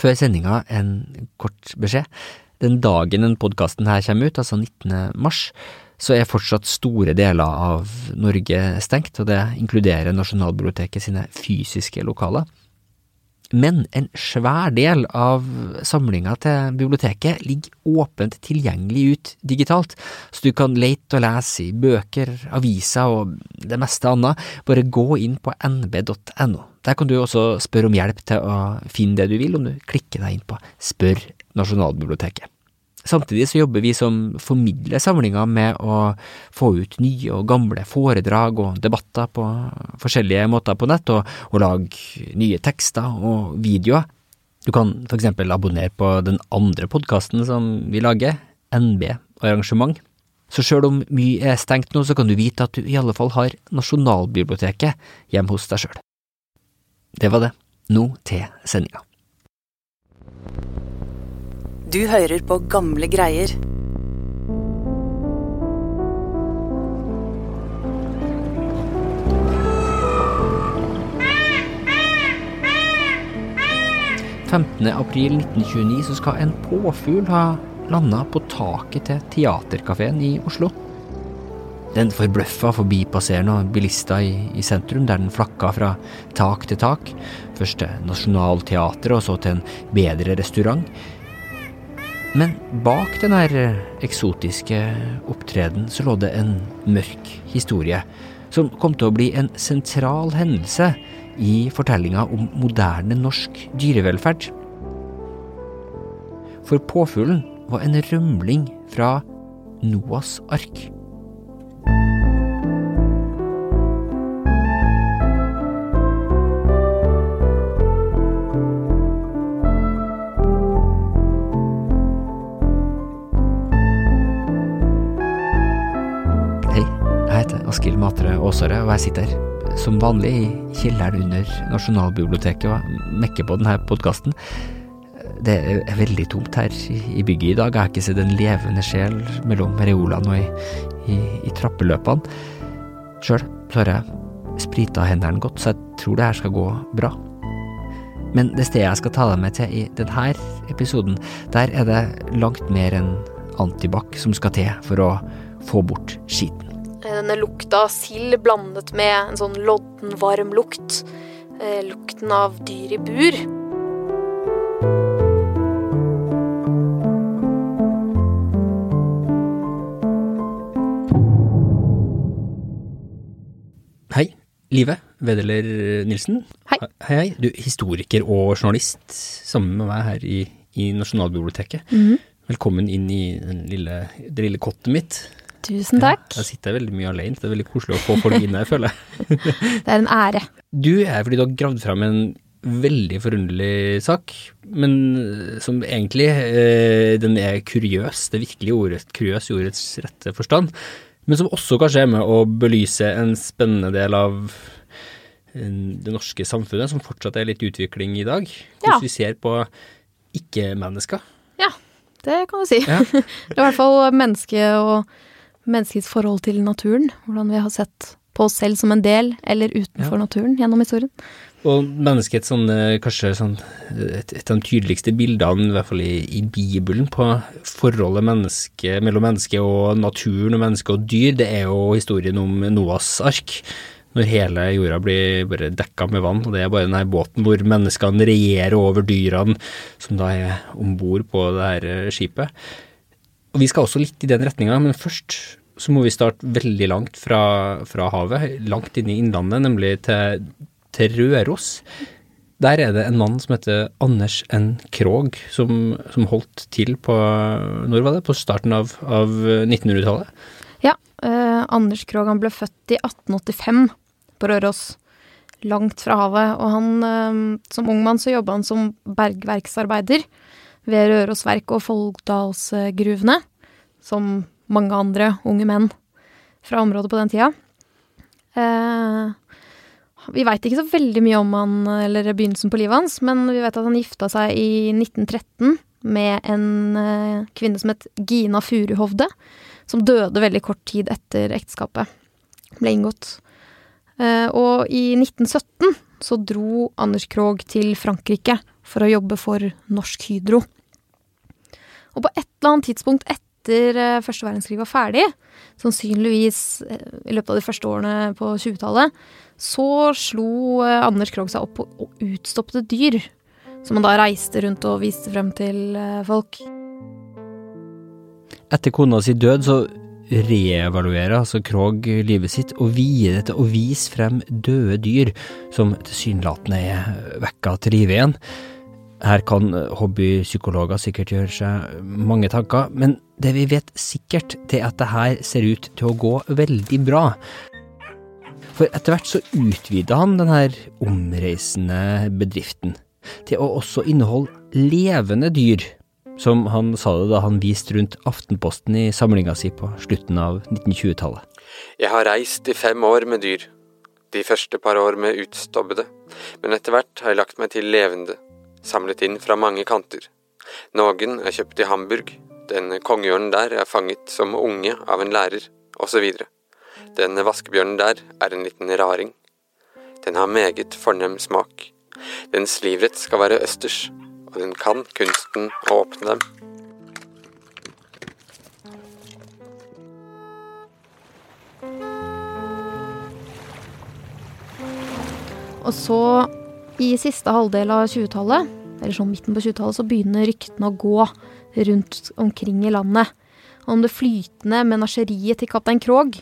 Før sendinga en kort beskjed. Den dagen den podkasten her kommer ut, altså 19. mars, så er fortsatt store deler av Norge stengt, og det inkluderer Nasjonalbiblioteket sine fysiske lokaler. Men en svær del av samlinga til biblioteket ligger åpent tilgjengelig ut digitalt, så du kan lete og lese i bøker, aviser og det meste annet. Bare gå inn på nb.no. Der kan du også spørre om hjelp til å finne det du vil, om du klikker deg inn på Spør Nasjonalbiblioteket. Samtidig så jobber vi som formidler samlinga med å få ut nye og gamle foredrag og debatter på forskjellige måter på nett, og, og lage nye tekster og videoer. Du kan for eksempel abonnere på den andre podkasten som vi lager, NB Arrangement. Så sjøl om mye er stengt nå, så kan du vite at du i alle fall har Nasjonalbiblioteket hjemme hos deg sjøl. Det var det. Nå til sendinga. Du hører på gamle greier. april 1929 så skal en påfugl ha landa på taket til Teaterkafeen i Oslo. Den forbløffa forbipasserende bilister i, i sentrum, der den flakka fra tak til tak, først til Nationaltheatret og så til en bedre restaurant. Men bak den her eksotiske opptreden så lå det en mørk historie, som kom til å bli en sentral hendelse i fortellinga om moderne norsk dyrevelferd. For påfuglen var en rømling fra Noas ark. Matre og jeg sitter her som vanlig i kjelleren under Nasjonalbiblioteket og mekker på denne podkasten. Det er veldig tomt her i bygget i dag. Jeg har ikke sett en levende sjel mellom reolene og i, i, i trappeløpene. Sjøl har jeg sprita hendene godt, så jeg tror det her skal gå bra. Men det stedet jeg skal ta deg med til i denne episoden, der er det langt mer enn antibac som skal til for å få bort skiten. Denne lukta av sild blandet med en sånn lodden, varm lukt. Eh, lukten av dyr i bur. Hei, Live Wedeler Nilsen. Hei. Hei, hei. Du, historiker og journalist sammen med meg her i, i Nasjonalbiblioteket. Mhm. Velkommen inn i den lille, det lille kottet mitt. Tusen takk. Jeg sitter veldig mye alene, så det er veldig koselig å få folk inn her, føler jeg. Det er en ære. Du er her fordi du har gravd fram en veldig forunderlig sak, men som egentlig eh, den er kuriøs, det virkelige ordet kuriøs i ordets rette forstand, men som også kanskje er med å belyse en spennende del av eh, det norske samfunnet, som fortsatt er litt utvikling i dag. Hvordan Ja. vi ser på ikke-mennesker. Ja, det kan du si. Ja. Det er i hvert fall menneske og menneskets forhold til naturen. Hvordan vi har sett på oss selv som en del eller utenfor Ja. naturen gjennom historien. Og menneskets sånn, kanskje sånn, et, et av de tydeligste bildene, i hvert fall i, i Bibelen, på forholdet menneske, mellom menneske og naturen og menneske og dyr, det er jo historien om Noas ark. Når hele jorda blir bare dekka med vann, og det er bare denne båten hvor menneskene regjerer over dyrene som da er om bord på det her skipet. Og vi skal også litt i den retninga, men først så må vi starte veldig langt fra, fra havet, langt inn i innlandet, nemlig til, til Røros. Der er det en mann som heter Anders N. Krogh, som, som holdt til på Når var det? På starten av, av 1900-tallet? Ja, eh, Anders Krogh han ble født i 1885 på Røros, langt fra havet. Og han, eh, som ung mann så jobba han som bergverksarbeider ved Røros Verk og Folldalsgruvene, som mange andre unge menn fra området på den tida. Eh, vi veit ikke så veldig mye om han eller begynnelsen på livet hans, men vi vet at han gifta seg i 1913 med en eh, kvinne som het Gina Furuhovde, som døde veldig kort tid etter ekteskapet ble inngått. Eh, og i 1917 så dro Anders Krogh til Frankrike for å jobbe for Norsk Hydro. Og på et eller annet tidspunkt etter eh, første verdenskrig var ferdig, sannsynligvis eh, i løpet av de første årene på 20-tallet, så slo eh, Anders Krogh seg opp på utstoppede dyr. Som han da reiste rundt og viste frem til folk. Etter kona si død så reevaluerer altså Krogh livet sitt og vier det til å vise frem døde dyr som tilsynelatende er vekka til live igjen. Her kan hobbypsykologer sikkert gjøre seg mange tanker, men det vi vet sikkert, er at det her ser ut til å gå veldig bra. For etter hvert så utvida han denne omreisende bedriften til å også inneholde levende dyr, som han sa det da han viste rundt Aftenposten i samlinga si på slutten av 1920-tallet. Jeg har reist i fem år med dyr, de første par år med utstobbede, men etter hvert har jeg lagt meg til levende samlet inn fra mange kanter. Noen er kjøpt i Hamburg, den kongeørnen der er fanget som unge av en lærer, osv. Den vaskebjørnen der er en liten raring. Den har meget fornem smak. Dens livrett skal være østers, og den kan kunsten å åpne dem. Og så i siste halvdel av 20-tallet, eller sånn midten på 20-tallet, så begynner ryktene å gå rundt omkring i landet om det flytende menasjeriet til kaptein Krog,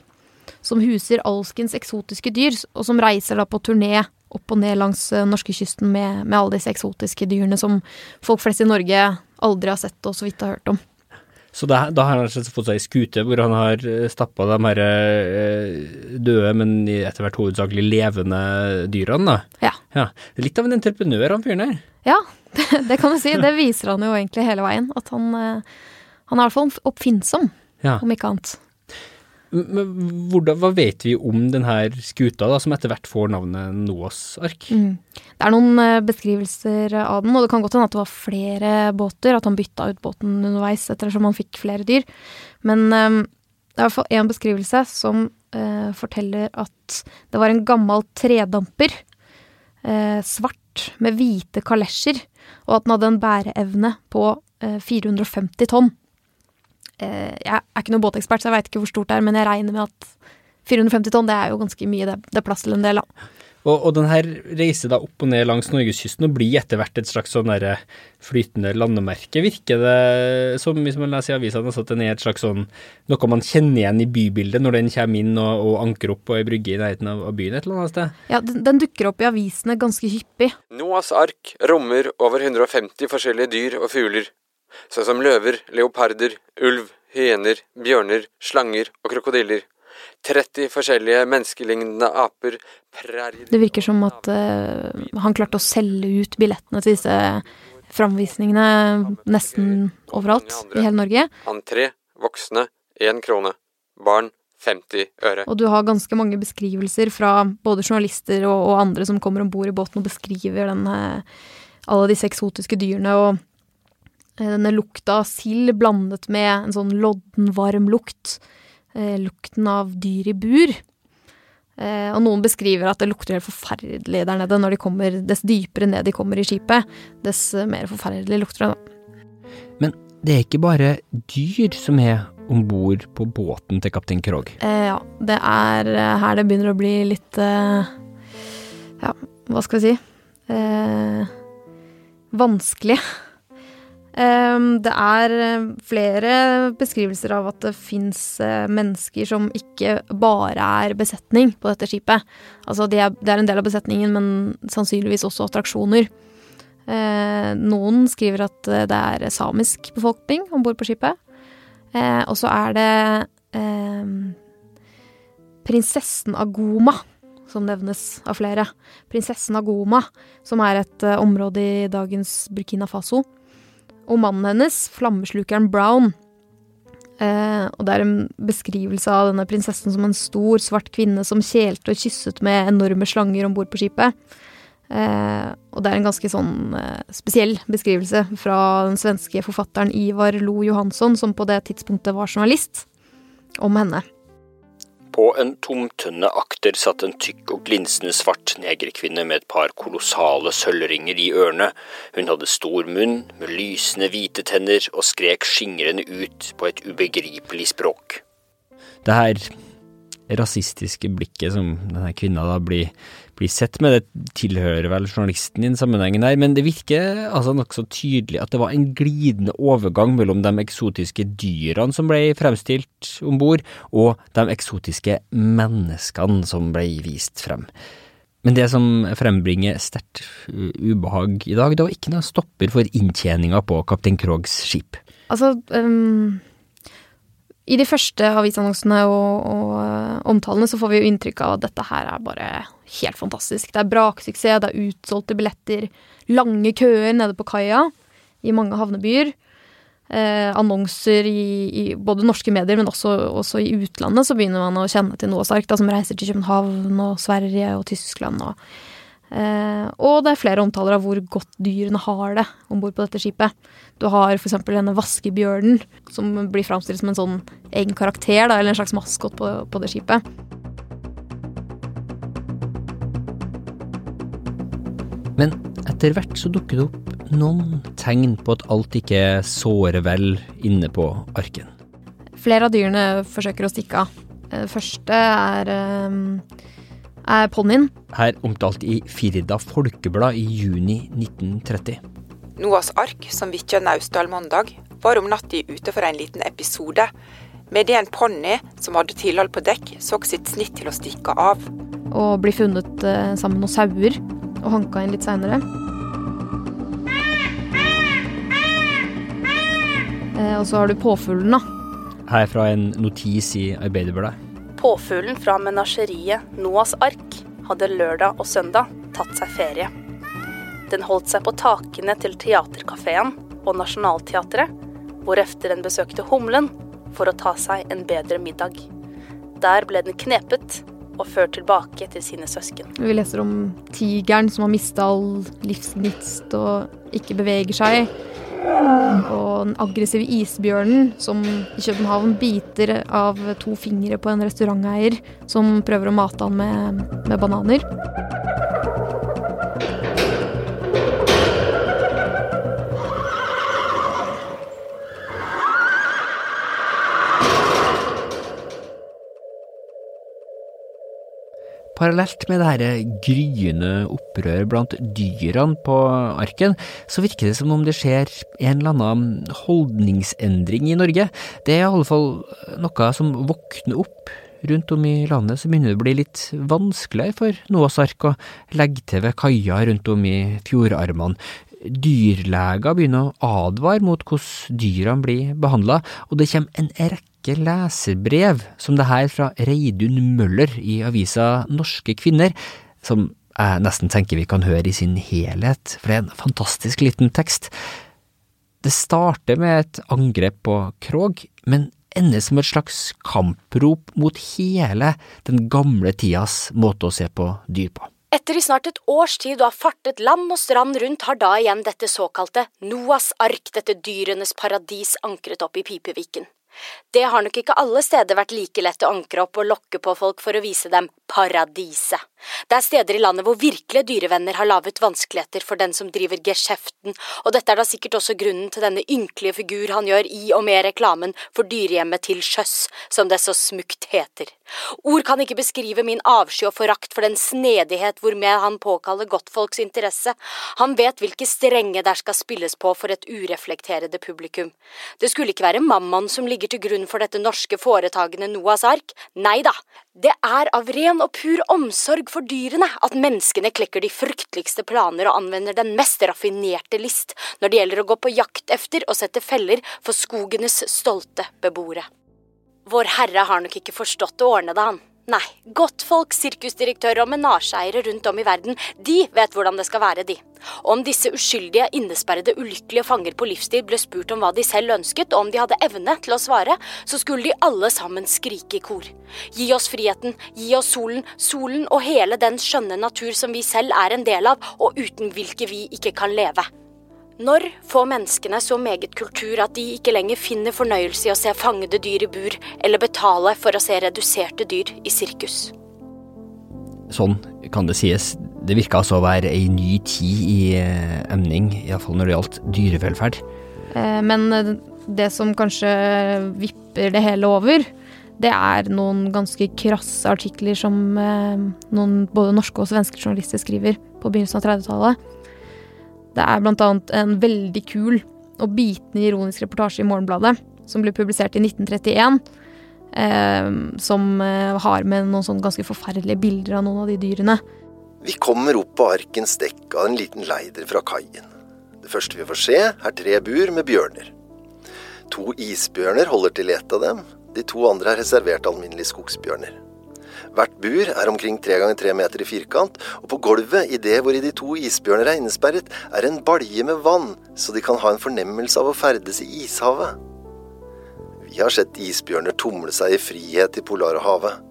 som huser alskens eksotiske dyr, og som reiser da på turné opp og ned langs eh, norskekysten med, med alle disse eksotiske dyrene som folk flest i Norge aldri har sett og så vidt har hørt om. Så da, da har han fått seg ei skute hvor han har eh, stappa de her eh, døde, men etter hvert hovedsakelig levende dyrene, da. Ja. Ja. Litt av en entreprenør, han fyren der. Ja, det, det, kan du si. Det viser han jo egentlig hele veien. At han, eh, han er i hvert fall oppfinnsom, ja. om ikke annet. Men hvordan, hva vet vi om denne skuta, da, som etter hvert får navnet Noas ark? Mm. Det er noen uh, beskrivelser av den, og det kan godt hende at det var flere båter, at han bytta ut båten underveis ettersom han fikk flere dyr. Men um, det er i hvert fall én beskrivelse som uh, forteller at det var en gammel tredamper, uh, svart med hvite kalesjer, og at den hadde en bæreevne på 450 tonn. Eh, jeg er ikke noen båtekspert, så jeg veit ikke hvor stort det er, men jeg regner med at 450 tonn, det er jo ganske mye. Det, det er plass til en del, da. Og, og den her reiser da opp og ned langs norgeskysten og blir etter hvert et slags sånn der flytende landemerke, virker det som, hvis man leser i avisene, altså at den er et slags sånn noe man kjenner igjen i bybildet når den kommer inn og, og anker opp på ei brygge i nærheten av, av, byen et eller annet sted? Ja, den, den, dukker opp i avisene ganske hyppig. Noas ark rommer over 150 forskjellige dyr og fugler, sånn som løver, leoparder, ulv, hyener, bjørner, slanger og krokodiller. 30 forskjellige menneskelignende aper, Det virker som at uh, han klarte å selge ut billettene til disse framvisningene nesten overalt i hele Norge. Entré, voksne, én krone. Barn, 50 øre. Og du har ganske mange beskrivelser fra både journalister og, og andre som kommer om bord i båten og beskriver denne, alle disse eksotiske dyrene. og Eh, denne lukta av sild blandet med en sånn lodden, varm lukt. Eh, lukten av dyr i bur. Eh, og noen beskriver at det lukter helt forferdelig der nede. Når de kommer, Dess dypere ned de kommer i skipet, dess mer forferdelig lukter det. Men det er ikke bare dyr som er om bord på båten til kaptein Krog? Eh, ja, det er eh, her det begynner å bli litt eh, Ja, hva skal vi si? vanskelig. Ehm, det er eh, flere beskrivelser av at det fins eh, mennesker som ikke bare er besetning på dette skipet. Altså det er, en del av besetningen, men sannsynligvis også attraksjoner. Eh, noen skriver at det er samisk befolkning om bord på skipet. Og så er det ehm, prinsessen Agoma som nevnes av flere. Prinsessen Agoma, som er et område i dagens Burkina Faso og mannen hennes, flammeslukeren Brown. Eh, og det er en beskrivelse av denne prinsessen som en stor, svart kvinne som kjelte og kysset med enorme slanger om bord på skipet. Eh, og det er en ganske sånn eh, spesiell beskrivelse fra den svenske forfatteren Ivar Lo Johansson, som på det tidspunktet var journalist, om henne. På en tomtønne akter satt en tykk og glinsende svart negerkvinne med et par kolossale sølvringer i ørene. Hun hadde stor munn med lysende hvite tenner og skrek skingrende ut på et ubegripelig språk. Det her rasistiske blikket som denne kvinna da blir, blir sett med, det tilhører vel journalisten i den sammenhengen her, men det virker altså nokså tydelig at det var en glidende overgang mellom de eksotiske dyrene som ble fremstilt om bord, og de eksotiske menneskene som ble vist frem. Men det som frembringer sterkt ubehag i dag, det var ikke noe stopper for inntjeninga på kaptein Krogs skip. Altså, um, i de første avisannonsene og, og uh, omtalene så får vi jo inntrykk av at dette her er bare helt fantastisk. Det er braksuksess, det er utsolgte billetter, lange køer nede på kaia i mange havnebyer. Eh, annonser i, i, både norske medier, men også, også, i utlandet, så begynner man å kjenne til noe sterkt. som reiser til København og Sverige og Tyskland. Og, eh, og det er flere omtaler av hvor godt dyrene har det om bord på dette skipet. Du har f.eks. denne vaskebjørnen, som blir framstilt som en sånn egen karakter, da, eller en slags maskot på, på det skipet. Men etter hvert så dukker det opp noen tegn på at alt ikke sårer vel inne på arken. Flere av dyrene forsøker å stikke av. Det første er, eh, er ponnien. Her omtalt i Firda Folkeblad i juni 1930. Noas ark, som vitja Naustdal mandag, var om natta ute for en liten episode. Med det en ponni som hadde tilhold på dekk, så sitt snitt til å stikke av. Og bli funnet eh, sammen med noen sauer og hanka inn litt seinere. Eh, og så har du påfuglen, da. Her fra en notis i Arbeiderbladet. Påfuglen fra menasjeriet Noas ark hadde lørdag og søndag tatt seg ferie. Den holdt seg på takene til Teaterkafeen og Nationaltheatret, hvorefter den besøkte Humlen for å ta seg en bedre middag. Der ble den knepet og ført tilbake til sine søsken. Vi leser om tigeren som har mista all livsgnist og ikke beveger seg. Og den aggressive isbjørnen som i København biter av to fingre på en restauranteier som prøver å mate han med, med bananer. Parallelt med det her gryende opprør blant dyrene på arken, så virker det som om det skjer en eller annen holdningsendring i Norge. Det er i alle fall noe som våkner opp rundt om i landet, så begynner det å bli litt vanskeligere for Noas ark å legge til ved kaia rundt om i fjordarmene. Dyrleger begynner å advare mot hvordan dyrene blir behandla, og det kommer en rekke rekke leserbrev, som det her fra Reidun Møller i avisa Norske Kvinner, som jeg nesten tenker vi kan høre i sin helhet, for det er en fantastisk liten tekst. Det starter med et angrep på Krog, men ender som et slags kamprop mot hele den gamle tidas måte å se på dyr på. Etter i snart et års tid å ha fartet land og strand rundt, har da igjen dette såkalte Noas ark, dette dyrenes paradis, ankret opp i Pipeviken. Det har nok ikke alle steder vært like lett å ankre opp og lokke på folk for å vise dem paradiset. Det er steder i landet hvor virkelige dyrevenner har laget vanskeligheter for den som driver geskjeften, og dette er da sikkert også grunnen til denne ynkelige figur han gjør i og med reklamen for dyrehjemmet til sjøs, som det så smukt heter. Ord kan ikke beskrive min avsky og forakt for den snedighet hvormed han påkaller godtfolks interesse. Han vet hvilke strenge der skal spilles på for et ureflekterende publikum. Det skulle ikke være mammon som ligger til grunn for dette norske foretagende Noas ark, nei da, det er av ren og pur omsorg for dyrene at menneskene klekker de frykteligste planer og anvender den mest raffinerte list når det gjelder å gå på jakt efter og sette feller for skogenes stolte beboere. Vår Herre har nok ikke forstått å ordne det, han. Nei, godtfolk, sirkusdirektører og menasjeeiere rundt om i verden, de vet hvordan det skal være, de. Og om disse uskyldige, innesperrede, ulykkelige fanger på livstid ble spurt om hva de selv ønsket, og om de hadde evne til å svare, så skulle de alle sammen skrike i kor. Gi oss friheten, gi oss solen, solen og hele den skjønne natur som vi selv er en del av, og uten hvilke vi ikke kan leve. Når får menneskene så meget kultur at de ikke lenger finner fornøyelse i å se fangede dyr i bur, eller betale for å se reduserte dyr i sirkus? Sånn kan det sies. Det virka altså å være ei ny tid i eh, emning, iallfall når det gjaldt dyrevelferd. Eh, men eh, det som kanskje vipper det hele over, det er noen ganske krasse artikler som noen både norske og svenske journalister skriver på begynnelsen av 30-tallet. Det er annet en veldig kul og bitende ironisk reportasje i Morgenbladet som ble publisert i 1931 eh, som eh, har med noen sånn ganske forferdelige bilder av noen av de dyrene. Vi kommer opp på arkens dekk av en liten leider fra kaien. Det første vi får se, er tre bur med bjørner. To isbjørner holder til ett av dem, de to andre er reservert alminnelige skogsbjørner. Hvert bur er omkring tre ganger tre meter i firkant, og på gulvet i det hvor de to isbjørner er innesperret, er en balje med vann, så de kan ha en fornemmelse av å ferdes i ishavet. Vi har sett isbjørner tumle seg i frihet i Polarhavet.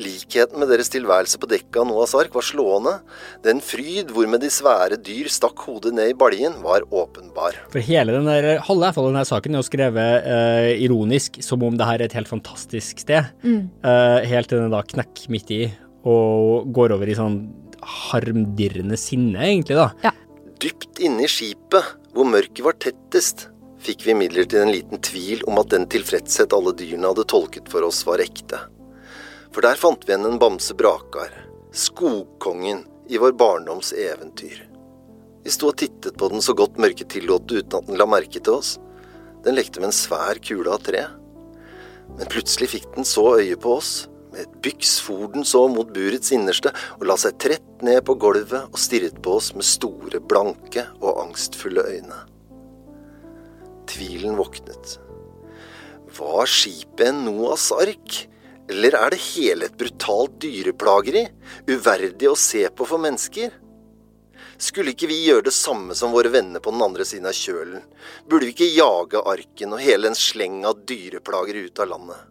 Likheten med deres tilværelse på dekket av Noahs ark var slående. Den fryd hvormed de svære dyr stakk hodet ned i baljen, var åpenbar. For hele den der, halve i denne saken er jo skrevet eh, ironisk, som om det her er et helt fantastisk sted. Mm. Eh, helt til den da knekker midt i, og går over i sånn harmdirrende sinne, egentlig, da. Ja. Dypt inne i skipet, hvor mørket var tettest, fikk vi imidlertid en liten tvil om at den tilfredshet alle dyrene hadde tolket for oss, var ekte. For der fant vi igjen en bamse Brakar, skogkongen i vår barndoms eventyr. Vi sto og tittet på den så godt mørket tillot uten at den la merke til oss. Den lekte med en svær kule av tre. Men plutselig fikk den så øye på oss. Med et byks for den så mot burets innerste og la seg trett ned på gulvet og stirret på oss med store, blanke og angstfulle øyne. Tvilen våknet. Var skipet Noas ark? Eller er det hele et brutalt dyreplageri, uverdig å se på for mennesker? Skulle ikke vi gjøre det samme som våre venner på den andre siden av kjølen? Burde vi ikke jage arken og hele en sleng av dyreplager ut av landet?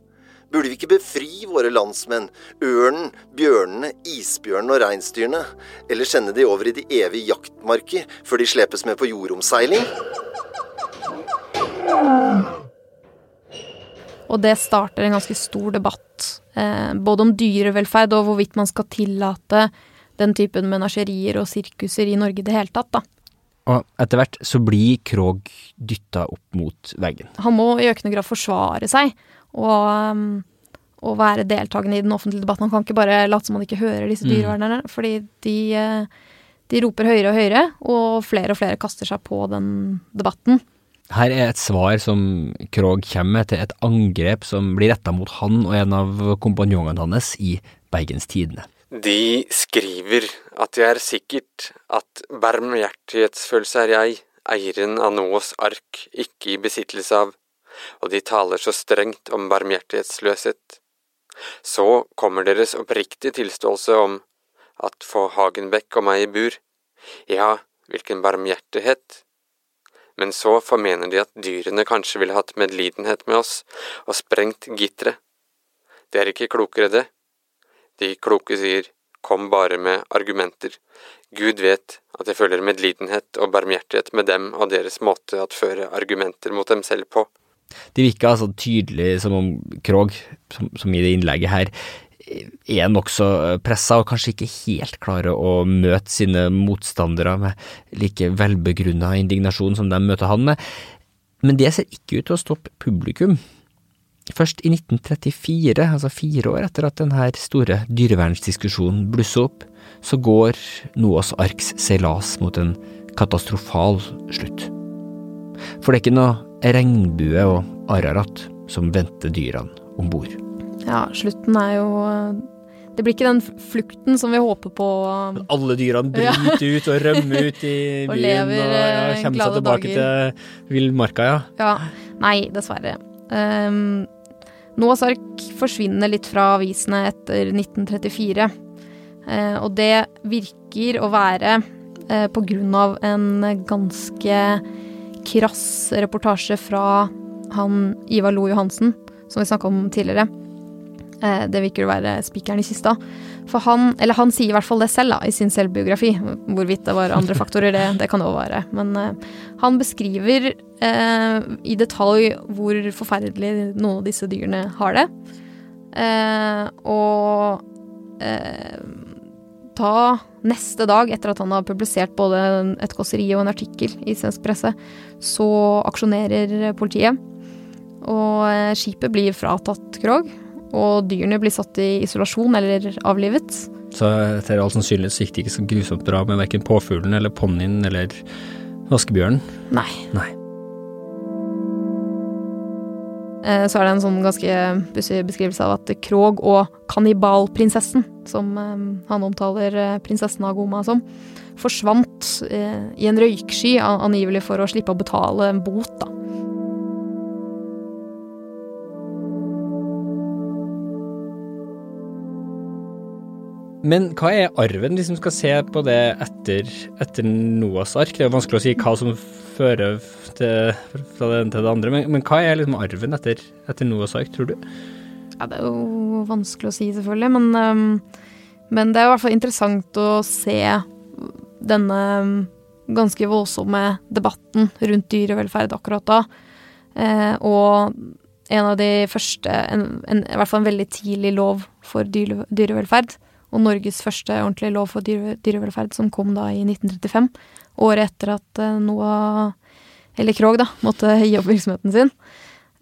Burde vi ikke befri våre landsmenn, ørnen, bjørnene, isbjørnene og reinsdyrene? Eller sende de over i de evige jaktmarker før de slepes med på jordomseiling? Og det starter en ganske stor debatt, eh, både om dyrevelferd og hvorvidt man skal tillate den typen menasjerier og sirkuser i Norge i det hele tatt, da. Og etter hvert så blir Krog dytta opp mot veggen. Han må i økende grad forsvare seg og, um, og være deltakende i den offentlige debatten. Han kan ikke bare late som han ikke hører disse mm. dyrevernerne, mm. fordi de, eh, de roper høyere og høyere, og flere og flere kaster seg på den debatten. Her er et svar som Krog kommer med til et angrep som blir retta mot han og en av kompanjongene hans i Bergens Tidende. De skriver at det er sikkert at barmhjertighetsfølelse er jeg, eieren av Noas ark, ikke i besittelse av, og de taler så strengt om barmhjertighetsløshet. Så kommer deres oppriktige tilståelse om at få Hagenbekk og meg i bur, ja, hvilken barmhjertighet, men så formener de at dyrene kanskje ville hatt medlidenhet med oss og sprengt gitteret. Det er ikke klokere, det. De kloke sier kom bare med argumenter. Gud vet at jeg føler medlidenhet og barmhjertighet med dem og deres måte å føre argumenter mot dem selv på. Det virker altså tydelig som om Krog, som, som i det innlegget her, er nokså pressa og kanskje ikke helt klarer å møte sine motstandere med like velbegrunna indignasjon som de møter han med. Men det ser ikke ut til å stoppe publikum. Først i 1934, altså fire år etter at denne store dyrevernsdiskusjonen blusser opp, så går Noas arks seilas mot en katastrofal slutt. For det er ikke noe regnbue og ararat som venter dyrene om bord. Ja, slutten er jo Det blir ikke den flukten som vi håper på. Alle dyrene bryter ja. ut og rømmer ut i og byen lever, og ja, eh, kommer seg tilbake dager. til villmarka, ja. ja. Nei, dessverre. Um, Noahs ark forsvinner litt fra avisene etter 1934. Uh, eh, og det virker å være uh, på grunn av en ganske krass reportasje fra han Ivar Lo Johansen, som vi snakka om tidligere. Eh, det virker å være spikeren i kista. For han, eller han sier i hvert fall det selv da, i sin selvbiografi. Hvorvidt det var andre faktorer, det, det kan det òg være. Men uh, Han beskriver eh, i detalj hvor forferdelig noen av disse dyrene har det. Eh, og eh, da, neste dag, etter at han har publisert både et kåseri og en artikkel i svensk presse, så aksjonerer politiet. Og eh, skipet blir fratatt Krog, og dyrene blir satt i isolasjon eller avlivet. Så etter all sannsynlighet så gikk det ikke så grusomt bra med verken påfuglen eller ponnien eller vaskebjørnen? Nei. Nei. Eh, så er det en sånn ganske pussig beskrivelse av at Krog og kannibalprinsessen, som eh, han omtaler eh, prinsessen Agoma som, forsvant i en røyksky, angivelig for å slippe å betale en bot, da. Men hva er arven, hvis man skal se på det etter, etter Noas ark? Det er vanskelig å si hva som fører til, fra det ene til det andre, men, men hva er liksom arven etter, etter, Noas ark, tror du? Ja, det er jo vanskelig å si, selvfølgelig, men, men det er i hvert fall interessant å se denne ganske voldsomme debatten rundt dyrevelferd akkurat da. Eh, og en av de første, en, en, i hvert fall en veldig tidlig lov for dyre, dyrevelferd og Norges første ordentlige lov for dyre, dyrevelferd, som kom da i 1935. Året etter at eh, Noah, eller Krog, da, måtte gi opp virksomheten sin.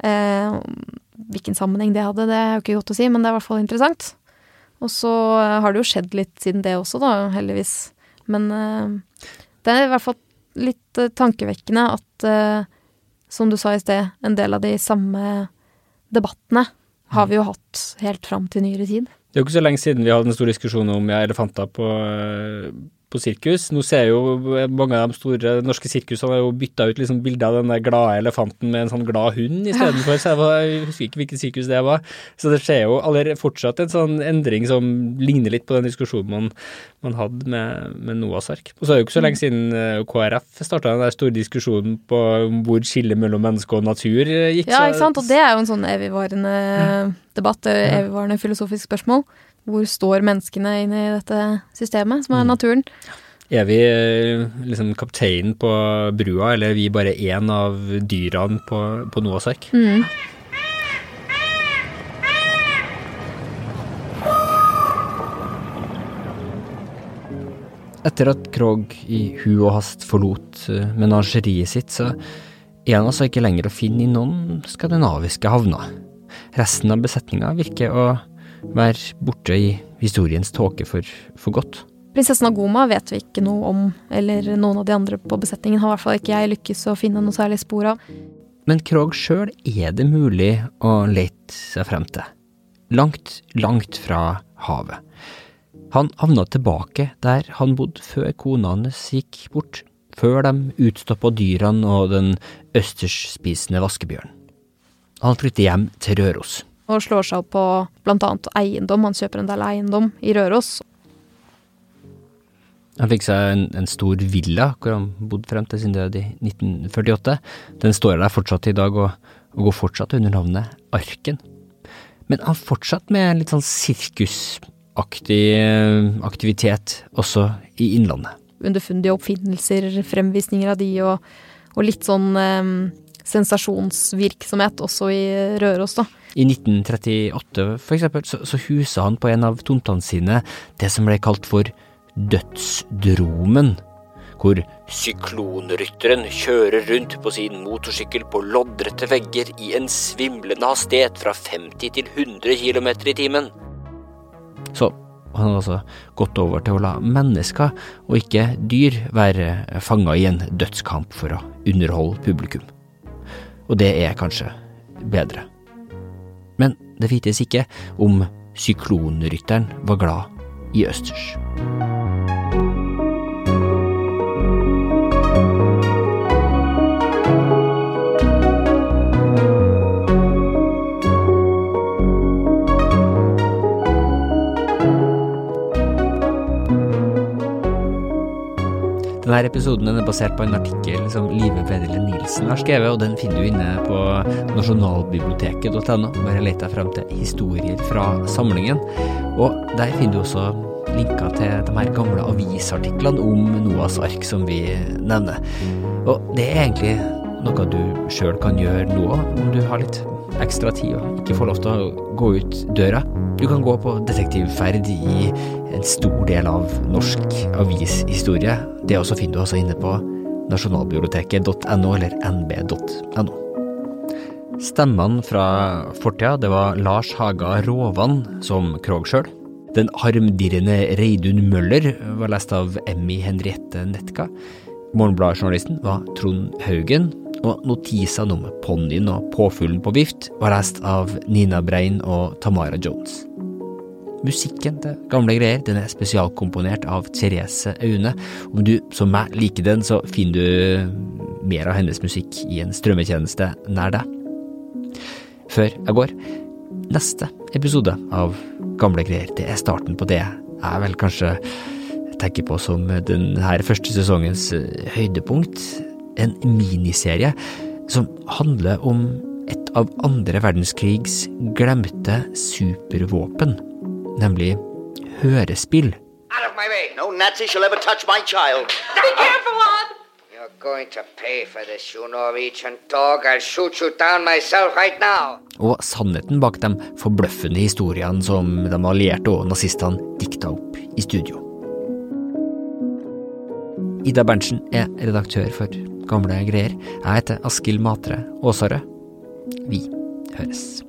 Eh, hvilken sammenheng det hadde, det er jo ikke godt å si, men det er i hvert fall interessant. Og så eh, har det jo skjedd litt siden det også, da, heldigvis. Men eh, det er i hvert fall litt eh, tankevekkende at, som du sa i sted, en del av de samme debattene har vi jo hatt helt fram til nyere tid. Det er jo ikke så lenge siden vi hadde en stor diskusjon om ja, elefanter på, på sirkus. Nå ser jo mange av de store norske sirkusene har jo bytta ut liksom bilde av den der glade elefanten med en sånn glad hund istedenfor. Så jeg, var, jeg husker ikke hvilket sirkus det var. Så det skjer jo allerede fortsatt en sånn endring som ligner litt på den diskusjonen man, man hadde med, med Noahs ark. Og så er det jo ikke så lenge siden eh, KrF starta den der store diskusjonen på hvor skillet mellom menneske og natur eh, gikk. Ja, ikke sant. Og det er jo en sånn evigvarende debatt, evigvarende filosofisk spørsmål. Hvor står menneskene inn i dette systemet, som er mm. naturen? Er vi eh, liksom kapteinen på brua, eller er vi bare én av dyrene på, på Noahs ark? Mm. Etter at Krog i hu og hast forlot menasjeriet menageriet sitt, så er han altså ikke lenger å finne i noen skandinaviske havner. Resten av besetninga virker å være borte i historiens tåke for, for godt. Prinsessen Agoma vet vi ikke noe om, eller noen av de andre på besetningen har i hvert fall ikke jeg lykkes å finne noe særlig spor av. Men Krog sjøl er det mulig å lete seg frem til. Langt, langt fra havet. Han havna tilbake der han bodde før kona hans gikk bort, før de utstoppa dyrene og den østersspisende vaskebjørnen. Han flytter hjem til Røros. Og slår seg opp på annet eiendom. Han kjøper en del eiendom i Røros. Han fikk seg en, en, stor villa hvor han bodde frem til sin død i 1948. Den står der fortsatt i dag og, og går fortsatt under navnet Arken. Men han fortsatte med litt sånn sirkusaktig eh, aktivitet også i Innlandet. Underfundige oppfinnelser, fremvisninger av de og, og litt sånn um sensasjonsvirksomhet også i Røros, da. I 1938 for eksempel, så, så husa han på en av tomtene sine det som ble kalt for Dødsdromen. Hvor syklonrytteren kjører rundt på sin motorsykkel på loddrette vegger i en svimlende hastighet fra 50 til 100 km i timen. Så han hadde altså gått over til å la mennesker og ikke dyr være fanga i en dødskamp for å underholde publikum og det er kanskje bedre. Det vites ikke om syklonrytteren var glad i østers. Denne episoden er basert på en artikkel som Live Bedele Nilsen har skrevet, og den finner du inne på nasjonalbiblioteket.no. Bare let deg frem til historier fra samlingen. Og der finner du også linker til de her gamle avisartiklene om Noahs ark som vi nevner. Og det er egentlig noe du sjøl kan gjøre nå om du har litt ekstra tid og ikke får lov til å gå ut døra. Du kan gå på detektivferd i en stor del av norsk avishistorie. Det også finner du altså inne på nasjonalbiblioteket.no eller nb.no. Stemmene fra fortida, det var Lars Haga Råvan som Krog sjøl. Den harmdirrende Reidun Møller var lest av Emmy Henriette Netka. Morgenbladjournalisten var Trond Haugen, og notisene om ponnien og påfuglen på vift var lest av Nina Brein og Tamara Jones. Musikken til Gamle greier den er spesialkomponert av Therese Aune. Om du som meg liker den, så finner du mer av hennes musikk i en strømmetjeneste nær deg. Før jeg går, neste episode av Gamle greier, det er starten på det jeg vel kanskje tenker på som denne første sesongens høydepunkt. En miniserie som handler om et av andre verdenskrigs glemte supervåpen nemlig hørespill. Out of my way! No Nazi shall ever touch my child. Be careful, Lon! You're going to pay for this, you Norwegian dog. I'll shoot you down myself right now. Og sannheten bak de forbløffende historiene som de allierte og nazistene dikta opp i studio. Ida Berntsen er redaktør for Gamle greier. Jeg heter Askild Matre Aasarød. Vi høres.